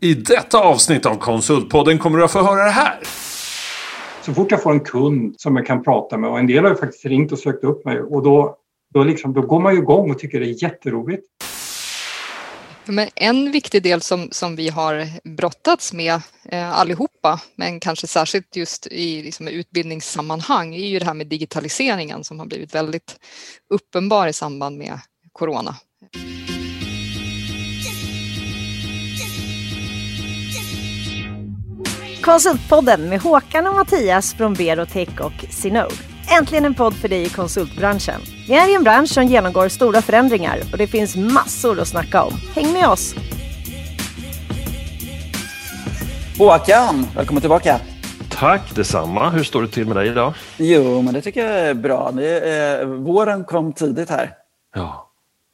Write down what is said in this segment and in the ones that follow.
I detta avsnitt av Konsultpodden kommer du att få höra det här. Så fort jag får en kund som jag kan prata med och en del har ju faktiskt ringt och sökt upp mig och då, då, liksom, då går man ju igång och tycker det är jätteroligt. Men en viktig del som, som vi har brottats med eh, allihopa, men kanske särskilt just i liksom, utbildningssammanhang, är ju det här med digitaliseringen som har blivit väldigt uppenbar i samband med corona. Konsultpodden med Håkan och Mattias från Berotech och Sinode. Äntligen en podd för dig i konsultbranschen. Vi är i en bransch som genomgår stora förändringar och det finns massor att snacka om. Häng med oss! Håkan, välkommen tillbaka. Tack detsamma. Hur står det till med dig idag? Jo, men det tycker jag är bra. Det är, våren kom tidigt här. Ja.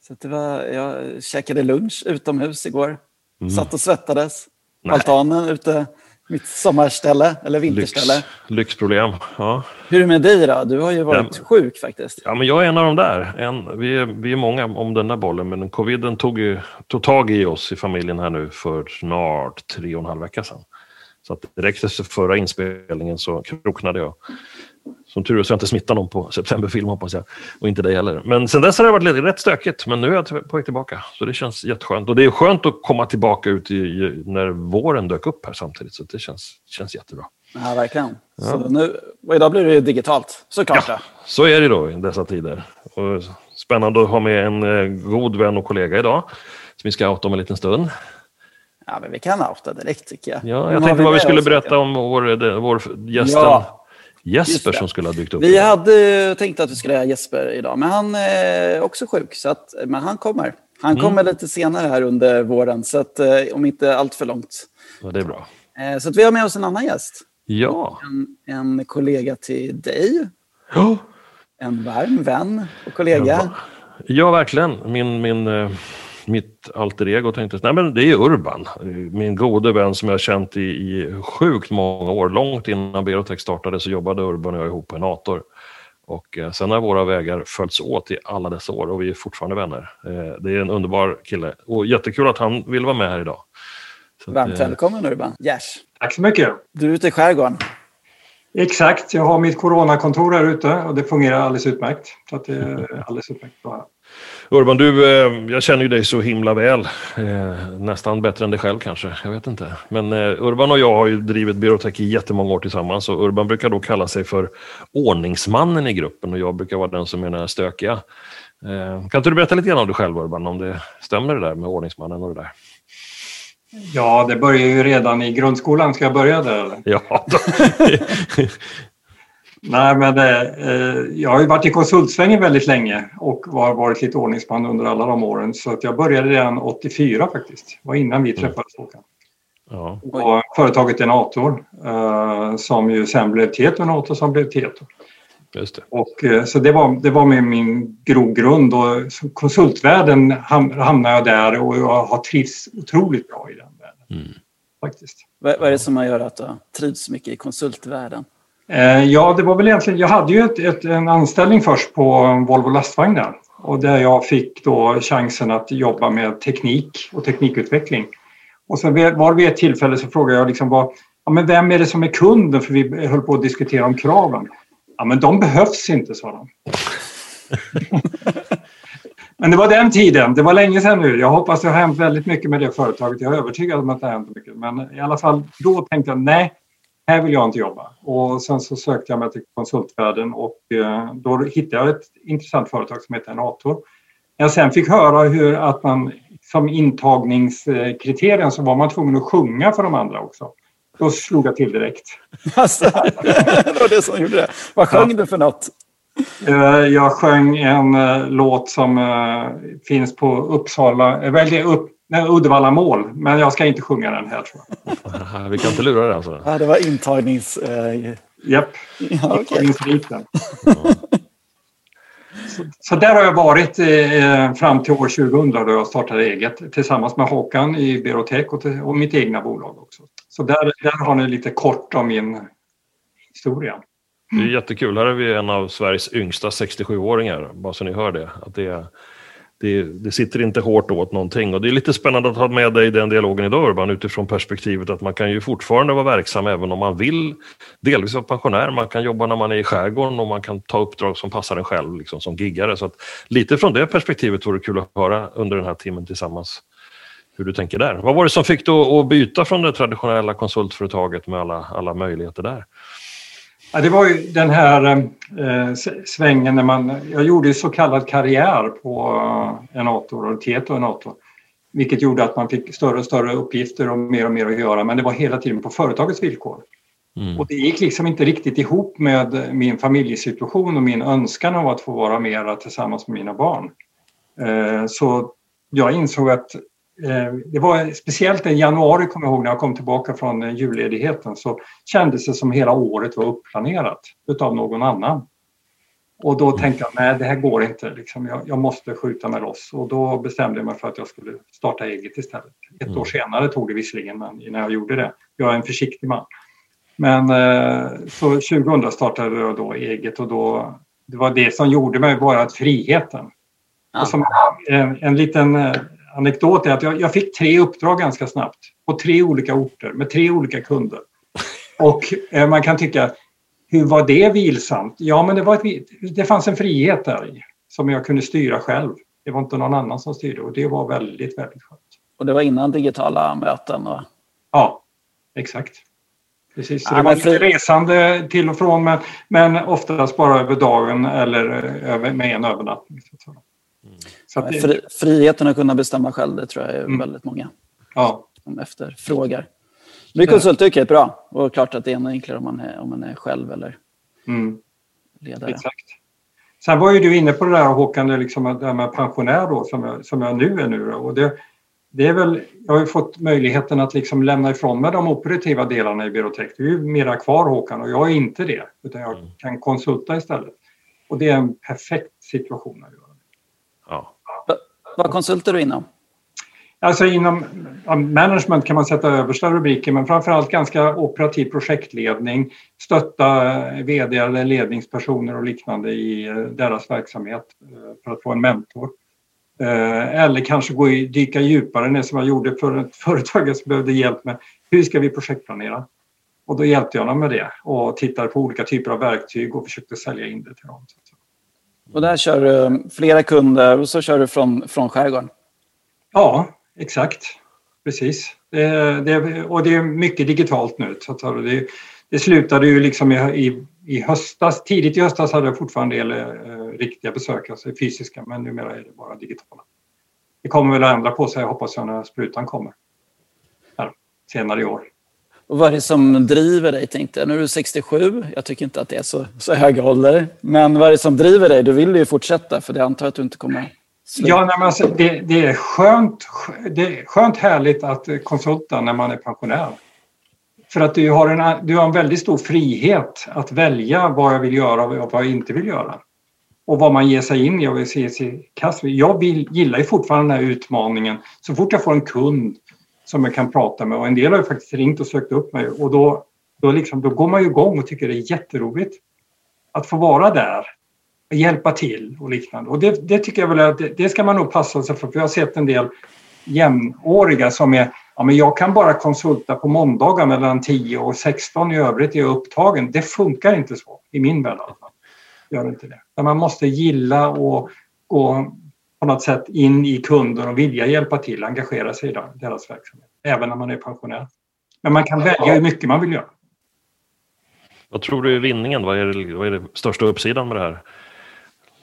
Så det var, jag käkade lunch utomhus igår. Mm. Satt och svettades. Altanen ute. Mitt sommarställe, eller vinterställe. Lyx, lyxproblem. Ja. Hur är det med dig då? Du har ju varit Ja. sjuk faktiskt. ja, men jag är en av de där. En, vi, är, vi är många om den där bollen, men coviden tog, ju, tog tag i oss i familjen här nu för snart tre och en halv vecka sedan. Så att direkt efter förra inspelningen så kroknade jag. Som tur är så har jag inte smittat någon på septemberfilm hoppas jag. Och inte dig heller. Men sen dess har det varit lite, rätt stökigt. Men nu är jag på väg tillbaka. Så det känns jätteskönt. Och det är skönt att komma tillbaka ut i, i, när våren dök upp här samtidigt. Så det känns, känns jättebra. Ja, verkligen. Så nu, och idag blir det digitalt, såklart. Ja, så är det då i dessa tider. Och spännande att ha med en eh, god vän och kollega idag. Som vi ska outa om en liten stund. Ja, men vi kan outa direkt tycker jag. Ja, jag tänkte vad vi skulle berätta om vår, de- vår gästen Ja, Jesper som skulle ha dykt upp. Vi hade tänkt att vi skulle ha Jesper idag, men han är också sjuk. Så att, men han kommer. Han Mm. kommer lite senare här under våren, så att, eh, om inte allt för långt. Ja, det är bra. Eh, Så att vi har med oss en annan gäst. Ja. En, en kollega till dig. Ja. En varm vän och kollega. Ja, verkligen. Min, min, eh, mitt alter ego tänkte. Nej, men det är Urban. Min gode vän som jag har känt i, i sjukt många år. Långt innan Berotech startade så jobbade Urban och jag ihop på en Enator. Och eh, sen har våra vägar följts åt i alla dessa år och vi är fortfarande vänner. Eh, det är en underbar kille och jättekul att han vill vara med här idag. Så Varmt eh, välkommen Urban. Gers. Tack så mycket. Du är ute i skärgården. Exakt, jag har mitt coronakontor här ute och det fungerar alldeles utmärkt. Så att det är alldeles utmärkt. här. Urban, du, eh, jag känner ju dig så himla väl. Eh, nästan bättre än dig själv kanske, jag vet inte. Men eh, Urban och jag har ju drivit Berotech i jättemånga år tillsammans och Urban brukar då kalla sig för ordningsmannen i gruppen och jag brukar vara den som är den stökiga. Kan inte du berätta lite grann om dig själv Urban, om det stämmer det där med ordningsmannen och det där? Ja, det börjar ju redan i grundskolan. Ska jag börja där? Eller? Ja, då. Nej, men eh, jag har ju varit i konsultsvängen väldigt länge och har varit lite ordningsman under alla de åren. Så att jag började redan 84 faktiskt. Det var innan vi träffades Håkan. ja. Och företaget Enator eh, som ju sen blev Enator som blev Tieto. just det. Och, eh, så det var, det var med min grogrund och konsultvärlden ham, hamnade jag där och jag har trivts otroligt bra i den världen. Mm. Faktiskt. Vad, vad är det som har gjort att du trivs mycket i konsultvärlden? Eh, ja, det var väl egentligen, jag hade ju ett, ett, en anställning först på Volvo lastvagnar och där jag fick då chansen att jobba med teknik och teknikutveckling. Och sen var vid ett tillfälle så frågade jag liksom vad, ja, men vem är det som är kunden? För vi höll på att diskutera om kraven. Ja, men de behövs inte, sa de. men det var den tiden, det var länge sedan nu. Jag hoppas det har hänt väldigt mycket med det företaget. Jag är övertygad om att det har hänt mycket. Men i alla fall, då tänkte jag nej, här vill jag inte jobba. Och sen så sökte jag mig till konsultvärlden och eh, då hittade jag ett intressant företag som heter Enator. När jag sen fick höra hur att man som intagningskriterien så var man tvungen att sjunga för de andra också. Då slog jag till direkt. Alltså, det var det som gjorde det. Vad sjöng du för något? Eh, Jag sjöng en eh, låt som finns på Uppsala, väl det upp, Uddevalla mål, men jag ska inte sjunga den här tror jag. Vi kan inte lura det alltså. Ja, det var intagnings... Eh, Japp, ja, okej. intagningsriten. Så, så där har jag varit eh, fram till år 2000 då jag startade eget tillsammans med Håkan i Berotech och, till- och mitt egna bolag också. Så där, där har ni lite kort om min historia. Det är jättekul. Här är vi en av Sveriges yngsta 67-åringar, bara så ni hör det. Att det, är, det, det, sitter inte hårt åt någonting. Och det är lite spännande att ha med dig i den dialogen idag Urban utifrån perspektivet att man kan ju fortfarande vara verksam även om man vill delvis vara pensionär. Man kan jobba när man är i skärgården och man kan ta uppdrag som passar en själv liksom, som giggare. Så att, lite från det perspektivet vore det kul att höra under den här timmen tillsammans hur du tänker där. Vad var det som fick dig att byta från det traditionella konsultföretaget med alla, alla möjligheter där? Ja, det var ju den här eh, svängen när man... Jag gjorde så kallad karriär på eh, Enator och Tieto Enator. Vilket gjorde att man fick större och större uppgifter och mer och mer att göra men det var hela tiden på företagets villkor. Mm. Och det gick liksom inte riktigt ihop med min familjesituation och min önskan av att få vara mera tillsammans med mina barn. Eh, så jag insåg att det var speciellt i januari, kommer jag ihåg, när jag kom tillbaka från eh, julledigheten så kändes det som hela året var uppplanerat utav någon annan. Och då tänkte jag, nej det här går inte, liksom, jag, jag, måste skjuta mig loss. Och då bestämde jag mig för att jag skulle starta eget istället. Ett mm. år senare tog det visserligen, men innan jag gjorde det. Jag är en försiktig man. Men eh, så 2000 startade jag då eget och då, det var det som gjorde mig bara friheten. Ja. Och som en, en liten anekdot är att jag, jag, fick tre uppdrag ganska snabbt på tre olika orter med tre olika kunder. Och eh, man kan tycka, hur var det vilsamt? Ja, men det, var ett, det fanns en frihet där i som jag kunde styra själv. Det var inte någon annan som styrde och det var väldigt, väldigt skönt. Och det var innan digitala möten? Och... Ja, exakt. Precis, så ja, det var lite resande till och från men, men oftast bara över dagen eller över, med en övernattning. Så så det... Fri, friheten att kunna bestämma själv, det tror jag är mm. väldigt många ja. som efterfrågar. Bli konsultyrke är bra och klart att det är ännu enklare om man är, om man är själv eller mm. ledare. Exakt. Sen var ju du inne på det där Håkan, det, liksom, det här med pensionär då, som jag, som jag nu är nu. Då. Och det, det är väl, jag har ju fått möjligheten att liksom lämna ifrån mig de operativa delarna i Berotech. Du är ju mera kvar Håkan och jag är inte det, utan jag mm. kan konsulta istället. Och det är en perfekt situation Ja. Vad konsultar du inom? Alltså inom management kan man sätta översta rubriker men framförallt ganska operativ projektledning, stötta vd eller ledningspersoner och liknande i eh, deras verksamhet eh, för att få en mentor. Eh, eller kanske gå i, dyka djupare, det som jag gjorde för ett företag som behövde hjälp med hur ska vi projektplanera? Och då hjälpte jag dem med det och tittade på olika typer av verktyg och försökte sälja in det till dem. Och där kör du eh, flera kunder och så kör du från, från skärgården? Ja, exakt. Precis. Det, det, och det är mycket digitalt nu. Så det, det slutade ju liksom i, i, i, höstas. Tidigt i höstas hade jag fortfarande en del eh, riktiga besök, alltså fysiska, men numera är det bara digitala. Det kommer väl att ändra på sig, hoppas jag, när sprutan kommer. Här, senare i år. Och vad är det som driver dig, tänkte jag. Nu är du 67, jag tycker inte att det är så, så hög ålder. Men vad är det som driver dig? Du vill ju fortsätta, för det antar jag att du inte kommer sluta. Ja, nej, alltså, det, det, är skönt, det är skönt härligt att konsulta när man är pensionär. För att du har, en, du har en väldigt stor frihet att välja vad jag vill göra och vad jag inte vill göra. Och vad man ger sig in i och vill se sig kast Jag vill, gillar ju fortfarande den här utmaningen. Så fort jag får en kund som jag kan prata med och en del har ju faktiskt ringt och sökt upp mig och då, då, liksom, då går man ju igång och tycker det är jätteroligt att få vara där och hjälpa till och liknande. Och det, det tycker jag väl att det, det, ska man nog passa sig för, för jag har sett en del jämnåriga som är Ja, men jag kan bara konsulta på måndagar mellan 10 och 16. I övrigt är jag upptagen. Det funkar inte så i min värld. Gör inte det. Man måste gilla och och på något sätt in i kunden och vilja hjälpa till, engagera sig i deras verksamhet, även när man är pensionär. Men man kan välja hur mycket man vill göra. Vad tror du är vinningen? Vad är, det, vad är det största uppsidan med det här?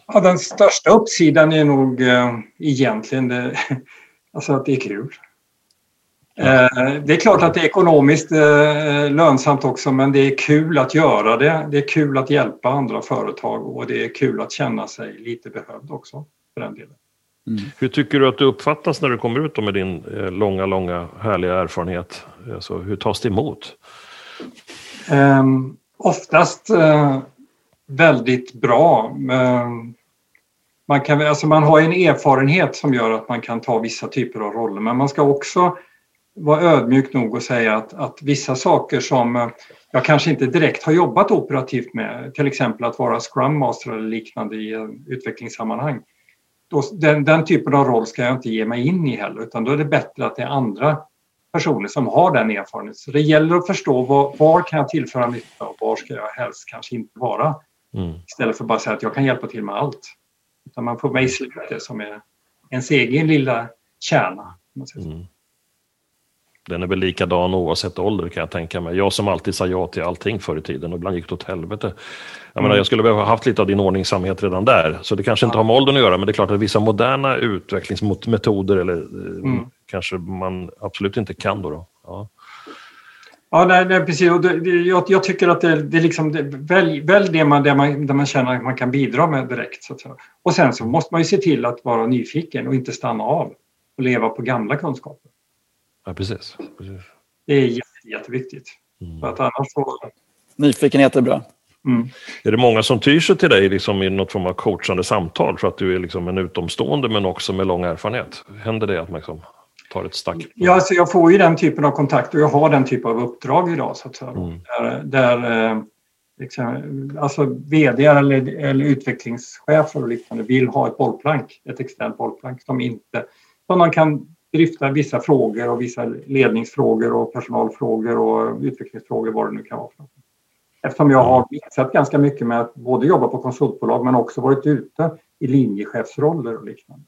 Ja, den största uppsidan är nog eh, egentligen det, alltså att det är kul. Eh, det är klart att det är ekonomiskt eh, lönsamt också men det är kul att göra det. Det är kul att hjälpa andra företag och det är kul att känna sig lite behövd också för den delen. Mm. Hur tycker du att du uppfattas när du kommer ut med din eh, långa, långa härliga erfarenhet? Alltså, hur tas det emot? Um, oftast uh, väldigt bra. Um, man, kan, alltså man har en erfarenhet som gör att man kan ta vissa typer av roller men man ska också vara ödmjuk nog och säga att, att vissa saker som uh, jag kanske inte direkt har jobbat operativt med, till exempel att vara Scrum Master eller liknande i utvecklingssammanhang, då, den, den typen av roll ska jag inte ge mig in i heller utan då är det bättre att det är andra personer som har den erfarenheten. Så det gäller att förstå var, var kan jag tillföra nytta och var ska jag helst kanske inte vara. Mm. Istället för att bara säga att jag kan hjälpa till med allt. Utan man får mejsla ut det som är ens egen lilla kärna. Mm. Den är väl likadan oavsett ålder kan jag tänka mig. Jag som alltid sa ja till allting förr i tiden och ibland gick det åt helvete. Jag, mm. menar, jag skulle behöva haft lite av din ordningsamhet redan där. Så det kanske inte har med åldern att göra, men det är klart att vissa moderna utvecklingsmetoder eller eh, mm. kanske man absolut inte kan då. då. Ja. Ja, nej, nej, precis. Och det, jag, jag, tycker att det, det liksom, det, välj, välj det man, det man, där man känner att man kan bidra med direkt. Så. Och sen så måste man ju se till att vara nyfiken och inte stanna av och leva på gamla kunskaper. Ja, precis. precis. Det är jätte, jätteviktigt. Mm. För att annars så... Nyfikenhet är bra. Mm. Är det många som tyr sig till dig liksom i något form av coachande samtal för att du är liksom en utomstående men också med lång erfarenhet? Händer det att man liksom tar ett stack? Ja, alltså jag får ju den typen av kontakt och jag har den typen av uppdrag idag. Så att säga. Mm. Där, där eh, liksom, alltså vd eller, eller utvecklingschefer och liknande vill ha ett bollplank, ett externt bollplank som inte som man kan dryfta vissa frågor och vissa ledningsfrågor och personalfrågor och utvecklingsfrågor, vad det nu kan vara. Eftersom jag har mixat ganska mycket med att både jobba på konsultbolag men också varit ute i linjechefsroller och liknande.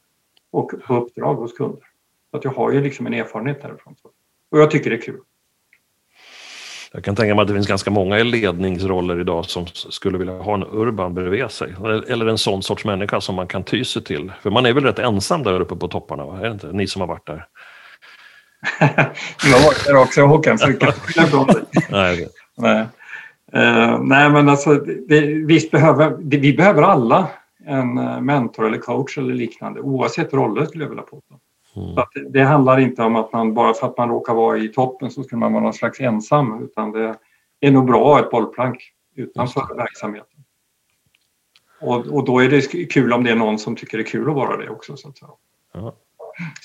Och på uppdrag hos kunder. Så att jag har ju liksom en erfarenhet därifrån. Och jag tycker det är kul. Jag kan tänka mig att det finns ganska många i ledningsroller idag som skulle vilja ha en Urban bredvid sig. Eller en sån sorts människa som man kan ty sig till. För man är väl rätt ensam där uppe på topparna, va? är det inte? Ni som har varit där. jag har varit där också Håkan, så du kan Nej, okay. nej. Uh, nej, men alltså, det, visst behöver det, vi behöver alla en eh, mentor eller coach eller liknande oavsett roller skulle jag vilja påstå. Mm. Det, det, handlar inte om att man bara för att man råkar vara i toppen så ska man vara någon slags ensam utan det är nog bra att ha ett bollplank utanför verksamheten. Och, och då är det kul om det är någon som tycker det är kul att vara det också. Så att.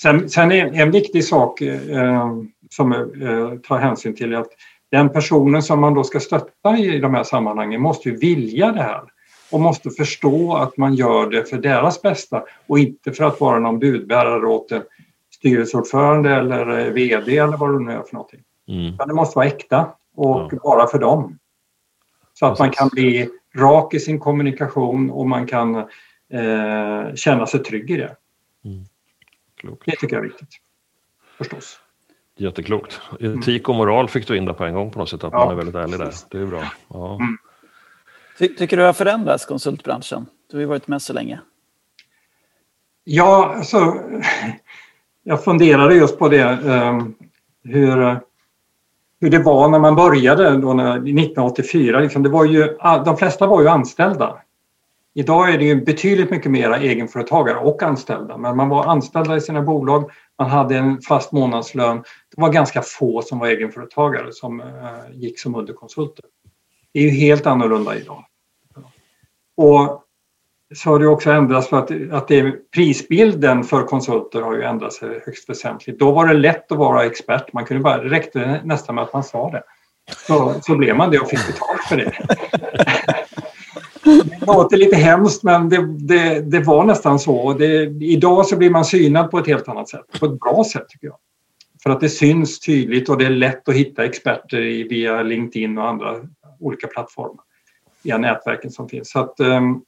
Sen, sen är en viktig sak eh, som eh, tar hänsyn till att den personen som man då ska stötta i de här sammanhangen måste ju vilja det här och måste förstå att man gör det för deras bästa och inte för att vara någon budbärare åt en styrelseordförande eller eh, VD eller vad det nu är för någonting. Mm. det måste vara äkta och ja. bara för dem. Så att Precis. man kan bli rak i sin kommunikation och man kan eh, känna sig trygg i det. Mm. Det tycker jag är viktigt. Förstås. Jätteklokt. Etik och moral fick du in där på en gång på något sätt, att ja. man är väldigt ärlig där. Det är bra. Ja. Mm. Ty tycker du har förändrats konsultbranschen? Du har ju varit med så länge. Ja, alltså, jag funderade just på det, ehm, hur, hur det var när man började då när, 1984. Liksom, det var ju, de flesta var ju anställda. Idag är det ju betydligt mycket mer egenföretagare och anställda, men man var anställda i sina bolag, man hade en fast månadslön. Det var ganska få som var egenföretagare som eh, gick som underkonsulter. Det är ju helt annorlunda idag. Och så har det också ändrats för att, att det, prisbilden för konsulter har ju ändrat sig högst väsentligt. Då var det lätt att vara expert. Man kunde bara, det räckte nästan med att man sa det. Så, så blev man det och fick betalt för det. Det låter lite hemskt men det, det, det var nästan så. Det, idag så blir man synad på ett helt annat sätt. På ett bra sätt tycker jag. För att det syns tydligt och det är lätt att hitta experter i, via LinkedIn och andra olika plattformar. Via nätverken som finns. Så att, um,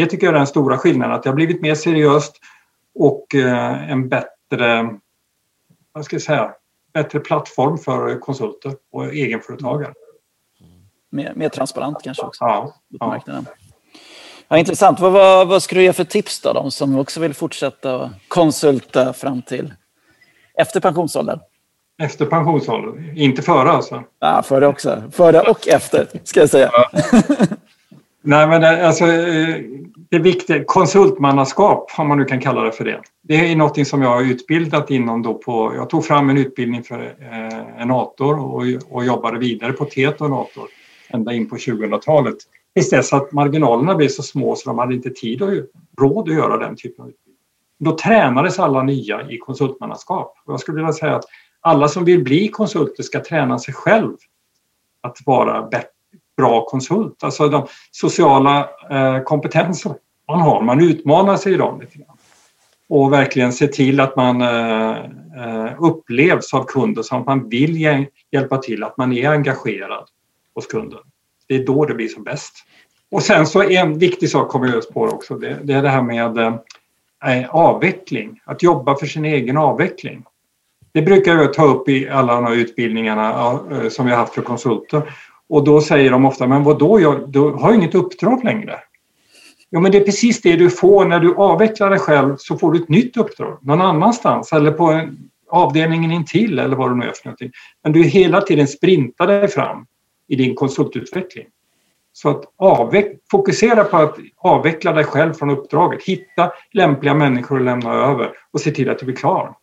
det tycker jag är den stora skillnaden, att det har blivit mer seriöst och uh, en bättre, vad ska jag säga, bättre plattform för konsulter och egenföretagare. Mer, mer transparent kanske också ja, på marknaden. Ja, intressant. Vad, vad, vad skulle du ge för tips då, de som också vill fortsätta konsulta fram till efter pensionsåldern? Efter pensionsåldern, inte före alltså? Ja, före också. Före och efter, ska jag säga. Ja. Nej, men det, alltså, eh, det viktiga, konsultmannaskap, om man nu kan kalla det för det. Det är något som jag har utbildat inom då på, jag tog fram en utbildning för eh, en Ator och, och jobbade vidare på TET och Ator ända in på 2000-talet. Tills dess att marginalerna blev så små så de hade inte tid och råd att göra den typen av utbildning. Då tränades alla nya i konsultmannaskap. Och jag skulle vilja säga att alla som vill bli konsulter ska träna sig själv att vara bättre bra konsult. Alltså de sociala eh, kompetenser man har, man utmanar sig i dem lite grann. och verkligen se till att man eh, eh, upplevs av kunden som att man vill hjälpa till, att man är engagerad hos kunden. Det är då det blir som bäst. Och sen så en viktig sak kommer jag på också, det, det är det här med avveckling, att jobba för sin egen avveckling. Det brukar jag ta upp i alla de här utbildningarna som vi har haft för konsulter. Och då säger de ofta, men vadå, jag du har inget uppdrag längre. Ja, men det är precis det du får när du avvecklar dig själv så får du ett nytt uppdrag någon annanstans eller på avdelningen intill eller vad det nu är för någonting. Men du hela tiden sprintar dig fram i din konsultutveckling. Så att avveck- fokusera på att avveckla dig själv från uppdraget. Hitta lämpliga människor att lämna över och se till att du blir klar.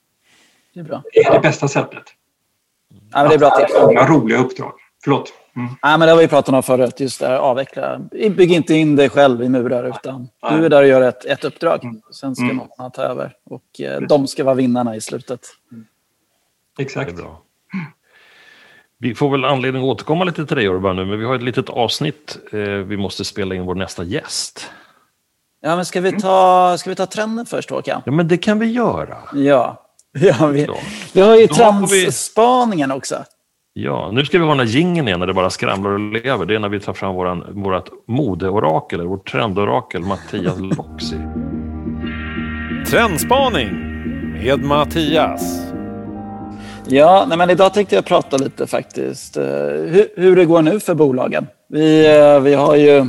Det är bra. Det är det bästa sättet. Ja, det är bra tips. Många roliga uppdrag. Förlåt. Mm. Ja, men det har vi pratat om förut, just det här avveckla. Bygg inte in dig själv i murar, utan du är där och gör ett, ett uppdrag. Mm. Sen ska mm. någon annan ta över och eh, de ska vara vinnarna i slutet. Mm. Exakt. Vi får väl anledning att återkomma lite till dig Urban nu, men vi har ett litet avsnitt. Eh, vi måste spela in vår nästa gäst. Ja, men ska vi ta, ska vi ta trenden först Håkan? Ja, men det kan vi göra. Ja, ja vi, vi har ju trendspaningen också. Ja, nu ska vi ha den här gingen igen när det bara skramlar och lever. Det är när vi tar fram våran, vårat modeorakel, vårt trendorakel Mattias Loxi. Trendspaning med Mattias. Ja, nej men idag tänkte jag prata lite faktiskt eh, hur, hur det går nu för bolagen. Vi, eh, vi har ju,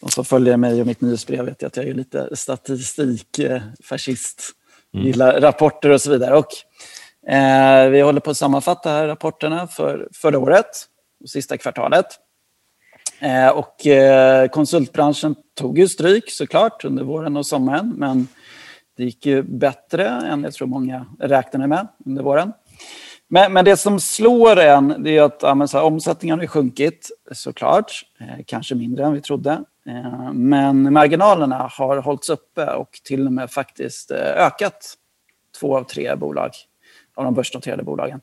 de som följer mig och mitt nyhetsbrev vet att jag är lite statistikfascist. Mm. Gillar rapporter och så vidare. Och Eh, vi håller på att sammanfatta här rapporterna för förra året, sista kvartalet. Eh, och eh, konsultbranschen tog ju stryk såklart under våren och sommaren, men det gick ju bättre än jag tror många räknade med under våren. Men, men det som slår en det är att ja, så här, omsättningen har sjunkit såklart, eh, kanske mindre än vi trodde. Eh, men marginalerna har hållits uppe och till och med faktiskt eh, ökat två av tre bolag av de börsnoterade bolagen.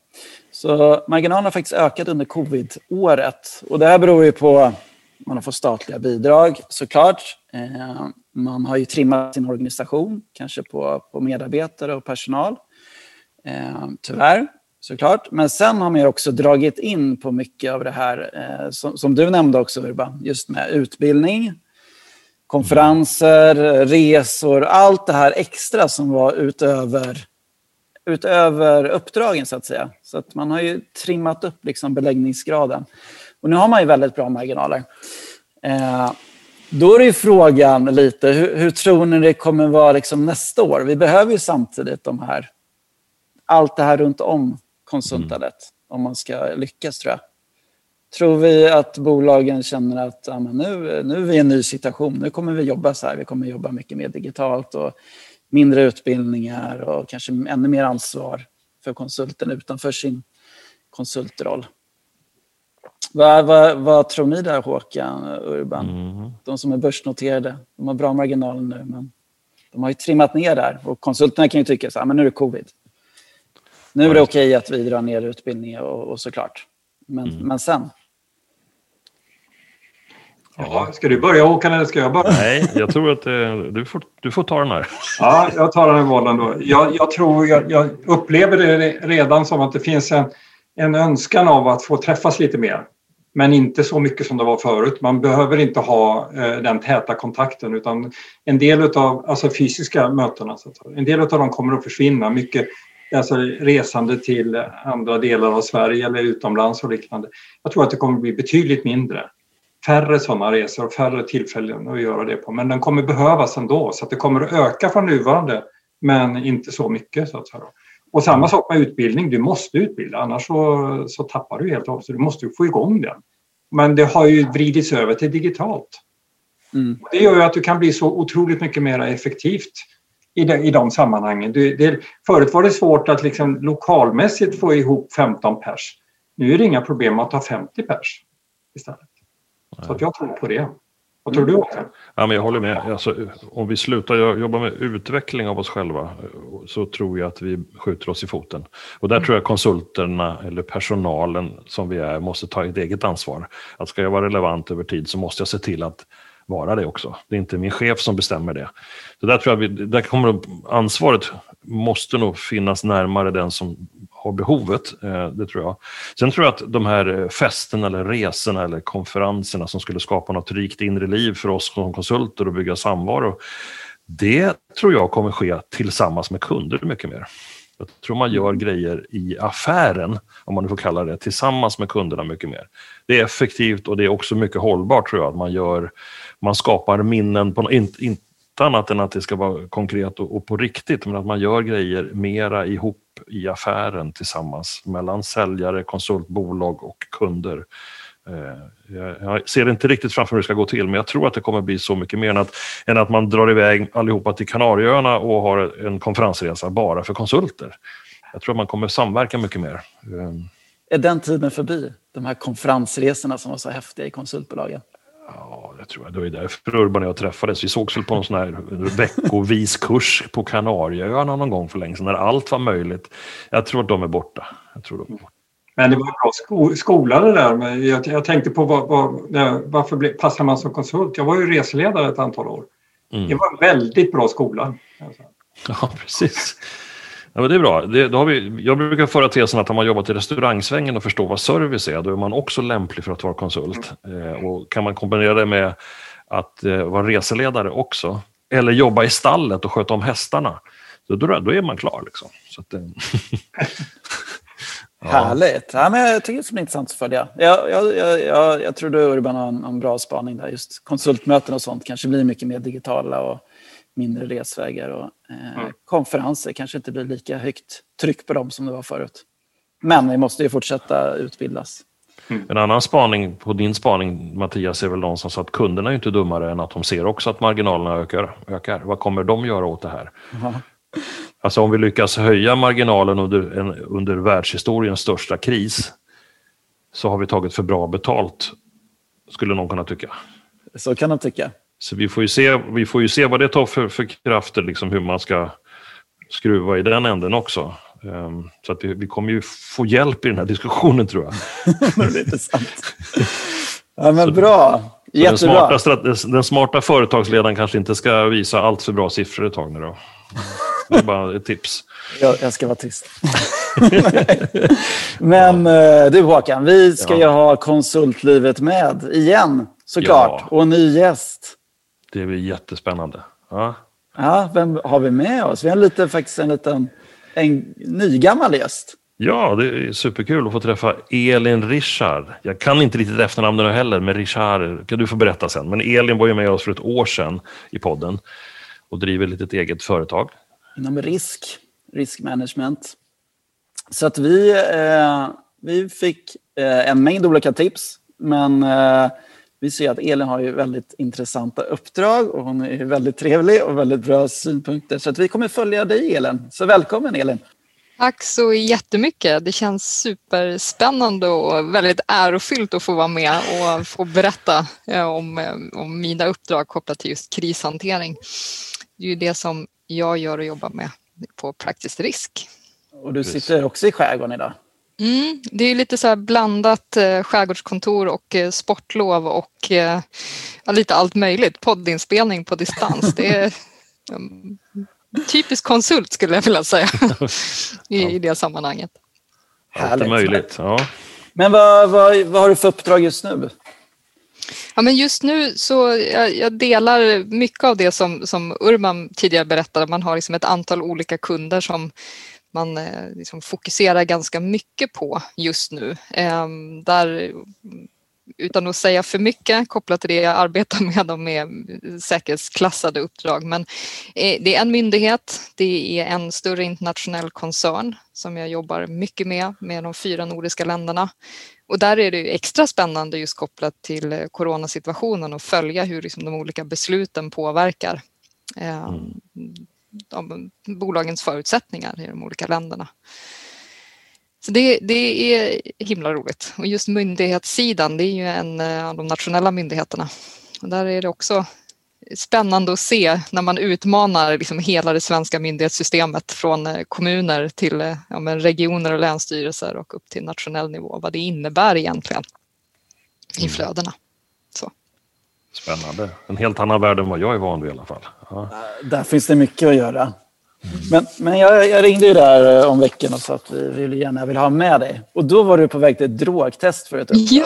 Så marginalen har faktiskt ökat under covid-året. Och det här beror ju på att man har fått statliga bidrag såklart. Eh, man har ju trimmat sin organisation, kanske på, på medarbetare och personal. Eh, tyvärr, såklart. Men sen har man ju också dragit in på mycket av det här eh, som, som du nämnde också, Urban, just med utbildning, konferenser, resor, allt det här extra som var utöver utöver uppdragen så att säga. Så att man har ju trimmat upp liksom beläggningsgraden. Och nu har man ju väldigt bra marginaler. Eh, då är ju frågan lite, hur, hur, tror ni det kommer vara liksom nästa år? Vi behöver ju samtidigt de här, allt det här runt om konsultandet mm. om man ska lyckas tror jag. Tror vi att bolagen känner att ja, nu, nu är vi i en ny situation, nu kommer vi jobba så här, vi kommer jobba mycket mer digitalt och mindre utbildningar och kanske ännu mer ansvar för konsulten utanför sin konsultroll. Vad, vad, vad tror ni där Håkan och Urban? Mm. De som är börsnoterade, de har bra marginaler nu men de har ju trimmat ner där och konsulterna kan ju tycka så här, men nu är det covid. Nu är det okej okay att vi drar ner utbildningen och, och såklart. Men, mm. men sen? Ja, ska du börja Håkan eller ska jag börja? Nej, jag tror att eh, du, får, du får ta den här. Ja, jag tar den här bollen då. Jag, jag tror, jag, jag, upplever det redan som att det finns en, en önskan av att få träffas lite mer. Men inte så mycket som det var förut. Man behöver inte ha eh, den täta kontakten utan en del av alltså fysiska mötena, en del av dem kommer att försvinna. Mycket alltså resande till andra delar av Sverige eller utomlands och liknande. Jag tror att det kommer att bli betydligt mindre färre sådana resor och färre tillfällen att göra det på. Men den kommer behövas ändå så att det kommer att öka från nuvarande men inte så mycket. Så att säga. Och samma sak med utbildning, du måste utbilda annars så, så tappar du helt och Du måste få igång den. Men det har ju vridits över till digitalt. Mm. Det gör ju att du kan bli så otroligt mycket mer effektivt i de, i de sammanhangen. Det, det, förut var det svårt att liksom lokalmässigt få ihop 15 pers. Nu är det inga problem att ta 50 pers istället. Så att jag tror på det. Vad tror du Håkan? Ja, men jag håller med. Alltså, om vi slutar jobba med utveckling av oss själva så tror jag att vi skjuter oss i foten. Och där mm. tror jag konsulterna eller personalen som vi är måste ta ett eget ansvar. Att ska jag vara relevant över tid så måste jag se till att vara det också. Det är inte min chef som bestämmer det. Så där tror jag vi, där kommer ansvaret måste nog finnas närmare den som har behovet. Eh, det tror jag. Sen tror jag att de här festerna eller resorna eller konferenserna som skulle skapa något rikt inre liv för oss som konsulter och bygga samvaro. Det tror jag kommer ske tillsammans med kunder mycket mer. Jag tror man gör grejer i affären, om man nu får kalla det, tillsammans med kunderna mycket mer. Det är effektivt och det är också mycket hållbart tror jag. Att man, gör, man skapar minnen, på, inte, inte annat än att det ska vara konkret och, och, på riktigt, men att man gör grejer mera ihop i affären tillsammans mellan säljare, konsultbolag och kunder. Eh, jag ser inte riktigt framför hur det ska gå till, men jag tror att det kommer bli så mycket mer än att, än att man drar iväg allihopa till Kanarieöarna och har en konferensresa bara för konsulter. Jag tror att man kommer samverka mycket mer. Eh, är den tiden förbi? De här konferensresorna som var så häftiga i konsultbolagen? Ja, det tror jag. Det var ju därför Urban och jag träffades. Vi sågs väl på någon sån här veckovis kurs på Kanarieöarna någon gång för länge sedan, när allt var möjligt. Jag tror att de är borta. Jag tror de är borta. Men det var bra sko skola det där. Men jag, jag tänkte på vad, vad, varför ble, passar man som konsult? Jag var ju reseledare ett antal år. Mm. Det var en väldigt bra skola. Ja, precis. Ja, men det är bra. Det, då har vi, jag brukar föra tesen att om man jobbat i restaurangsvängen och förstår vad service är, då är man också lämplig för att vara konsult. Eh, och kan man kombinera det med att eh, vara reseledare också, eller jobba i stallet och sköta om hästarna, då, då, då är man klar. Liksom. Så att, eh, Ja. Härligt. Ja, men jag tycker det ska bli intressant att följa. Jag, jag, jag, jag tror du Urban har en, en, bra spaning där. Just konsultmöten och sånt kanske blir mycket mer digitala och mindre resvägar. Och, eh, mm. Konferenser kanske inte blir lika högt tryck på dem som det var förut. Men vi måste ju fortsätta utbildas. Mm. En annan spaning på din spaning Mattias är väl någon som sa att kunderna är inte dummare än att de ser också att marginalerna ökar. ökar. Vad kommer de göra åt det här? Mm. Alltså om vi lyckas höja marginalen under, en, under världshistoriens största kris så har vi tagit för bra betalt, skulle någon kunna tycka. Så kan de tycka. Så vi får ju se, vi får ju se vad det tar för, för krafter, liksom hur man ska skruva i den änden också. Um, så att vi, vi, kommer ju få hjälp i den här diskussionen tror jag. det är intressant. Ja men så, bra. Jättebra. Den smarta, den smarta företagsledaren kanske inte ska visa allt för bra siffror ett tag nu då. Det är bara ett tips. Jag, jag ska vara tyst. Men ja. Eh, du Håkan, vi ska ja. ju ha konsultlivet med igen såklart. Ja. Och en ny gäst. Det blir jättespännande. Ja. ja, vem har vi med oss? Vi har lite, faktiskt en liten en nygammal gäst. Ja, det är superkul att få träffa Elin Richard. Jag kan inte riktigt efternamnet heller, men Richard kan du få berätta sen. Men Elin var ju med oss för ett år sedan i podden och driver ett litet eget företag. Inom risk, riskmanagement. Så att vi, eh, vi fick eh, en mängd olika tips, men eh, vi ser att Elin har ju väldigt intressanta uppdrag och hon är väldigt trevlig och väldigt bra synpunkter. Så att vi kommer följa dig Elin. Så välkommen Elin! Tack så jättemycket. Det känns superspännande och väldigt ärofyllt att få vara med och få berätta om, om mina uppdrag kopplat till just krishantering. Det är ju det som jag gör och jobbar med på Praktisk Risk. Och du sitter också i skärgården idag? Mm, det är lite så här blandat eh, skärgårdskontor och eh, sportlov och eh, lite allt möjligt. Poddinspelning på distans. Det är um, typisk konsult skulle jag vilja säga i, i det sammanhanget. Allt är möjligt. Ja. Men vad, vad, vad har du för uppdrag just nu? Ja, men just nu så jag, jag delar mycket av det som, som Urban tidigare berättade. Man har liksom ett antal olika kunder som man eh, liksom fokuserar ganska mycket på just nu. Ehm, där utan att säga för mycket kopplat till det jag arbetar med, de är säkerhetsklassade uppdrag. Men eh, det är en myndighet, det är en större internationell koncern som jag jobbar mycket med, med de fyra nordiska länderna. Och där är det extra spännande just kopplat till eh, coronasituationen och följa hur liksom de olika besluten påverkar ehm, mm de, bolagens förutsättningar i de olika länderna. Så det, det, är himla roligt. Och just myndighetssidan, det är ju en eh, av de nationella myndigheterna. Och där är det också spännande att se när man utmanar liksom hela det svenska myndighetssystemet från eh, kommuner till eh, ja, regioner och länsstyrelser och upp till nationell nivå, vad det innebär egentligen i mm. flödena. Spännande. En helt annan värld än vad jag är van vid i alla fall. Ja. Där finns det mycket att göra. Men, men jag, jag ringde ju där eh, om veckan och sa att vi vill gärna vill ha med dig. Och då var du på väg till ett drogtest för ett uppdrag. Ja,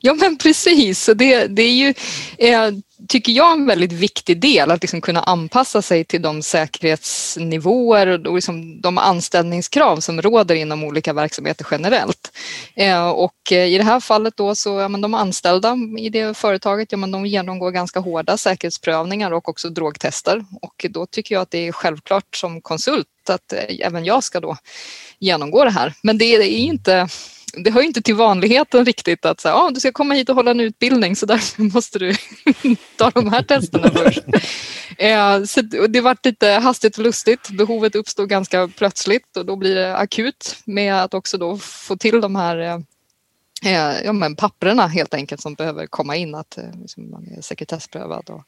ja men precis. Så det, det är ju, eh, tycker jag, en väldigt viktig del att liksom kunna anpassa sig till de säkerhetsnivåer och liksom de anställningskrav som råder inom olika verksamheter generellt. Eh, och eh, i det här fallet då så, ja, men de anställda i det företaget, ja, men de genomgår ganska hårda säkerhetsprövningar och också drogtester. Och då tycker jag att det är självklart som konsult att eh, även jag ska då genomgå det här. Men det är inte det hör inte till vanligheten riktigt att säga, ah, du ska komma hit och hålla en utbildning så därför måste du ta de här testerna först. eh, så det var lite hastigt och lustigt. Behovet uppstod ganska plötsligt och då blir det akut med att också då få till de här eh, eh ja, men papperna helt enkelt som behöver komma in, att eh, liksom, man är sekretessprövad och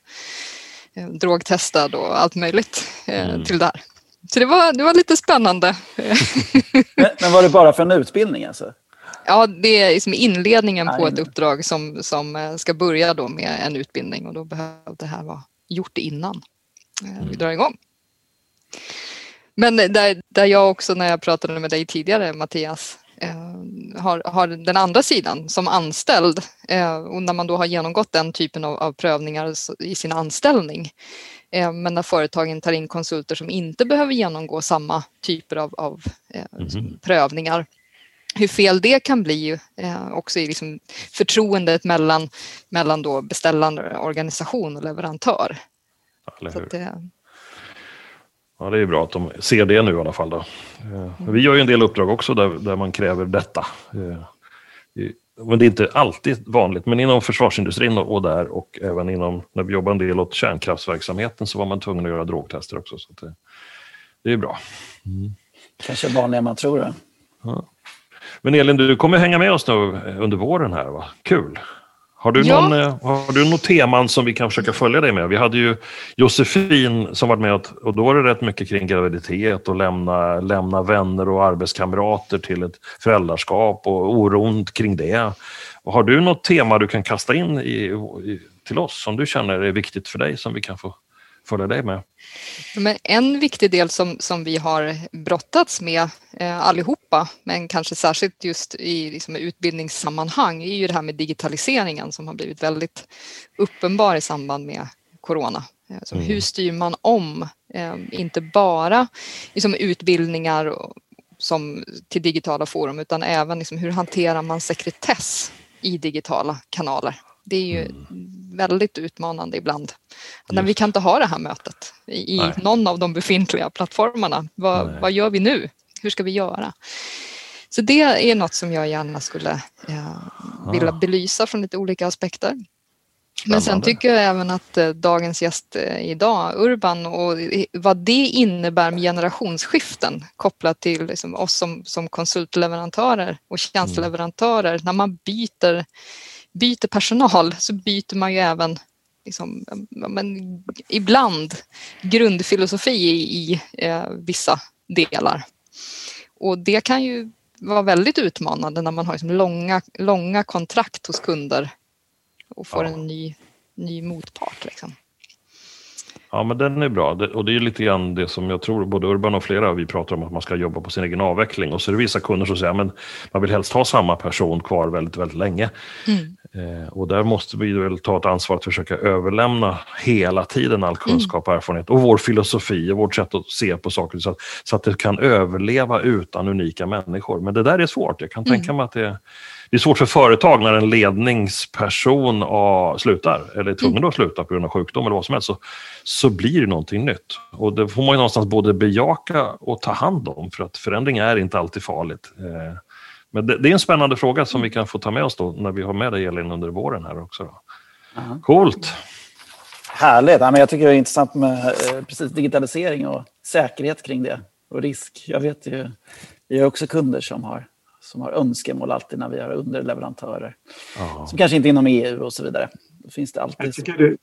eh, drogtestad och allt möjligt eh, mm. till där. Så det var, det var lite spännande. men, men, var det bara för en utbildning alltså? Ja, det är liksom inledningen på ett uppdrag som, som eh, ska börja då med en utbildning och då behöver det här vara gjort innan eh, vi drar igång. Men där, där jag också när jag pratade med dig tidigare Mattias eh, har, har den andra sidan som anställd och när man då har genomgått den typen av, av prövningar i sin anställning men när företagen tar in konsulter som inte behöver genomgå samma typer av, av mm. prövningar hur fel det kan bli eh, också i liksom förtroendet mellan, mellan då beställande organisation och leverantör. Att, eh... ja, det är bra att de ser det nu i alla fall. Då. Eh, vi gör ju en del uppdrag också där, där man kräver detta. Eh, men det är inte alltid vanligt, men inom försvarsindustrin och, och där och även inom, när vi jobbar en del åt kärnkraftsverksamheten så var man tvungen att göra drogtester också. Så det, det är bra. Mm. Kanske vanligare än man tror. Det. Ja. Men Elin, du kommer hänga med oss nu under våren här, va? Kul! Har du, ja. någon, eh, har du något teman som vi kan försöka följa dig med? Vi hade ju Josefin som varit med och då var det rätt mycket kring graviditet och lämna, lämna vänner och arbetskamrater till ett föräldraskap och oron kring det. Har du något tema du kan kasta in i, i, till oss som du känner är viktigt för dig som vi kan få följa dig med? Men en viktig del som, som vi har brottats med eh, allihopa, men kanske särskilt just i liksom, utbildningssammanhang, är ju det här med digitaliseringen som har blivit väldigt uppenbar i samband med corona. Alltså, mm. Hur styr man om, eh, inte bara liksom, utbildningar som, till digitala forum, utan även liksom, hur hanterar man sekretess i digitala kanaler? Det är ju mm. väldigt utmanande ibland. Men vi kan inte ha det här mötet i Nej. någon av de befintliga plattformarna. Vad, vad, gör vi nu? Hur ska vi göra? Så det är något som jag gärna skulle eh, vilja belysa från lite olika aspekter. Men sen tycker jag även att eh, dagens gäst eh, idag, Urban, och vad det innebär med generationsskiften kopplat till liksom oss som, som konsultleverantörer och tjänsteleverantörer mm. när man byter byter personal så byter man ju även liksom, men, ibland grundfilosofi i, i eh, vissa delar. Och det kan ju vara väldigt utmanande när man har liksom långa, långa kontrakt hos kunder och får ja. en ny, ny motpart. Liksom. Ja, men den är bra. Och det är lite grann det som jag tror både Urban och flera vi pratar om att man ska jobba på sin egen avveckling. Och så är det vissa kunder som säger att man vill helst ha samma person kvar väldigt, väldigt länge. Mm. Eh, och där måste vi väl ta ett ansvar att försöka överlämna hela tiden all kunskap och erfarenhet och vår filosofi och vårt sätt att se på saker så att, så att det kan överleva utan unika människor. Men det där är svårt. Jag kan mm. tänka mig att det, det är svårt för företag när en ledningsperson a, slutar eller är tvungen mm. att sluta på grund av sjukdom eller vad som helst. Så, så blir det någonting nytt. Och det får man ju någonstans både bejaka och ta hand om för att förändring är inte alltid farligt. Eh, men det, det, är en spännande fråga som vi kan få ta med oss då när vi har med dig Elin under våren här också. Då. Coolt! Härligt! Ja, men jag tycker det är intressant med eh, precis digitalisering och säkerhet kring det och risk. Jag vet ju, vi har också kunder som har, som har önskemål alltid när vi har underleverantörer. Uh-huh. Som kanske inte är inom EU och så vidare. Då finns det alltid...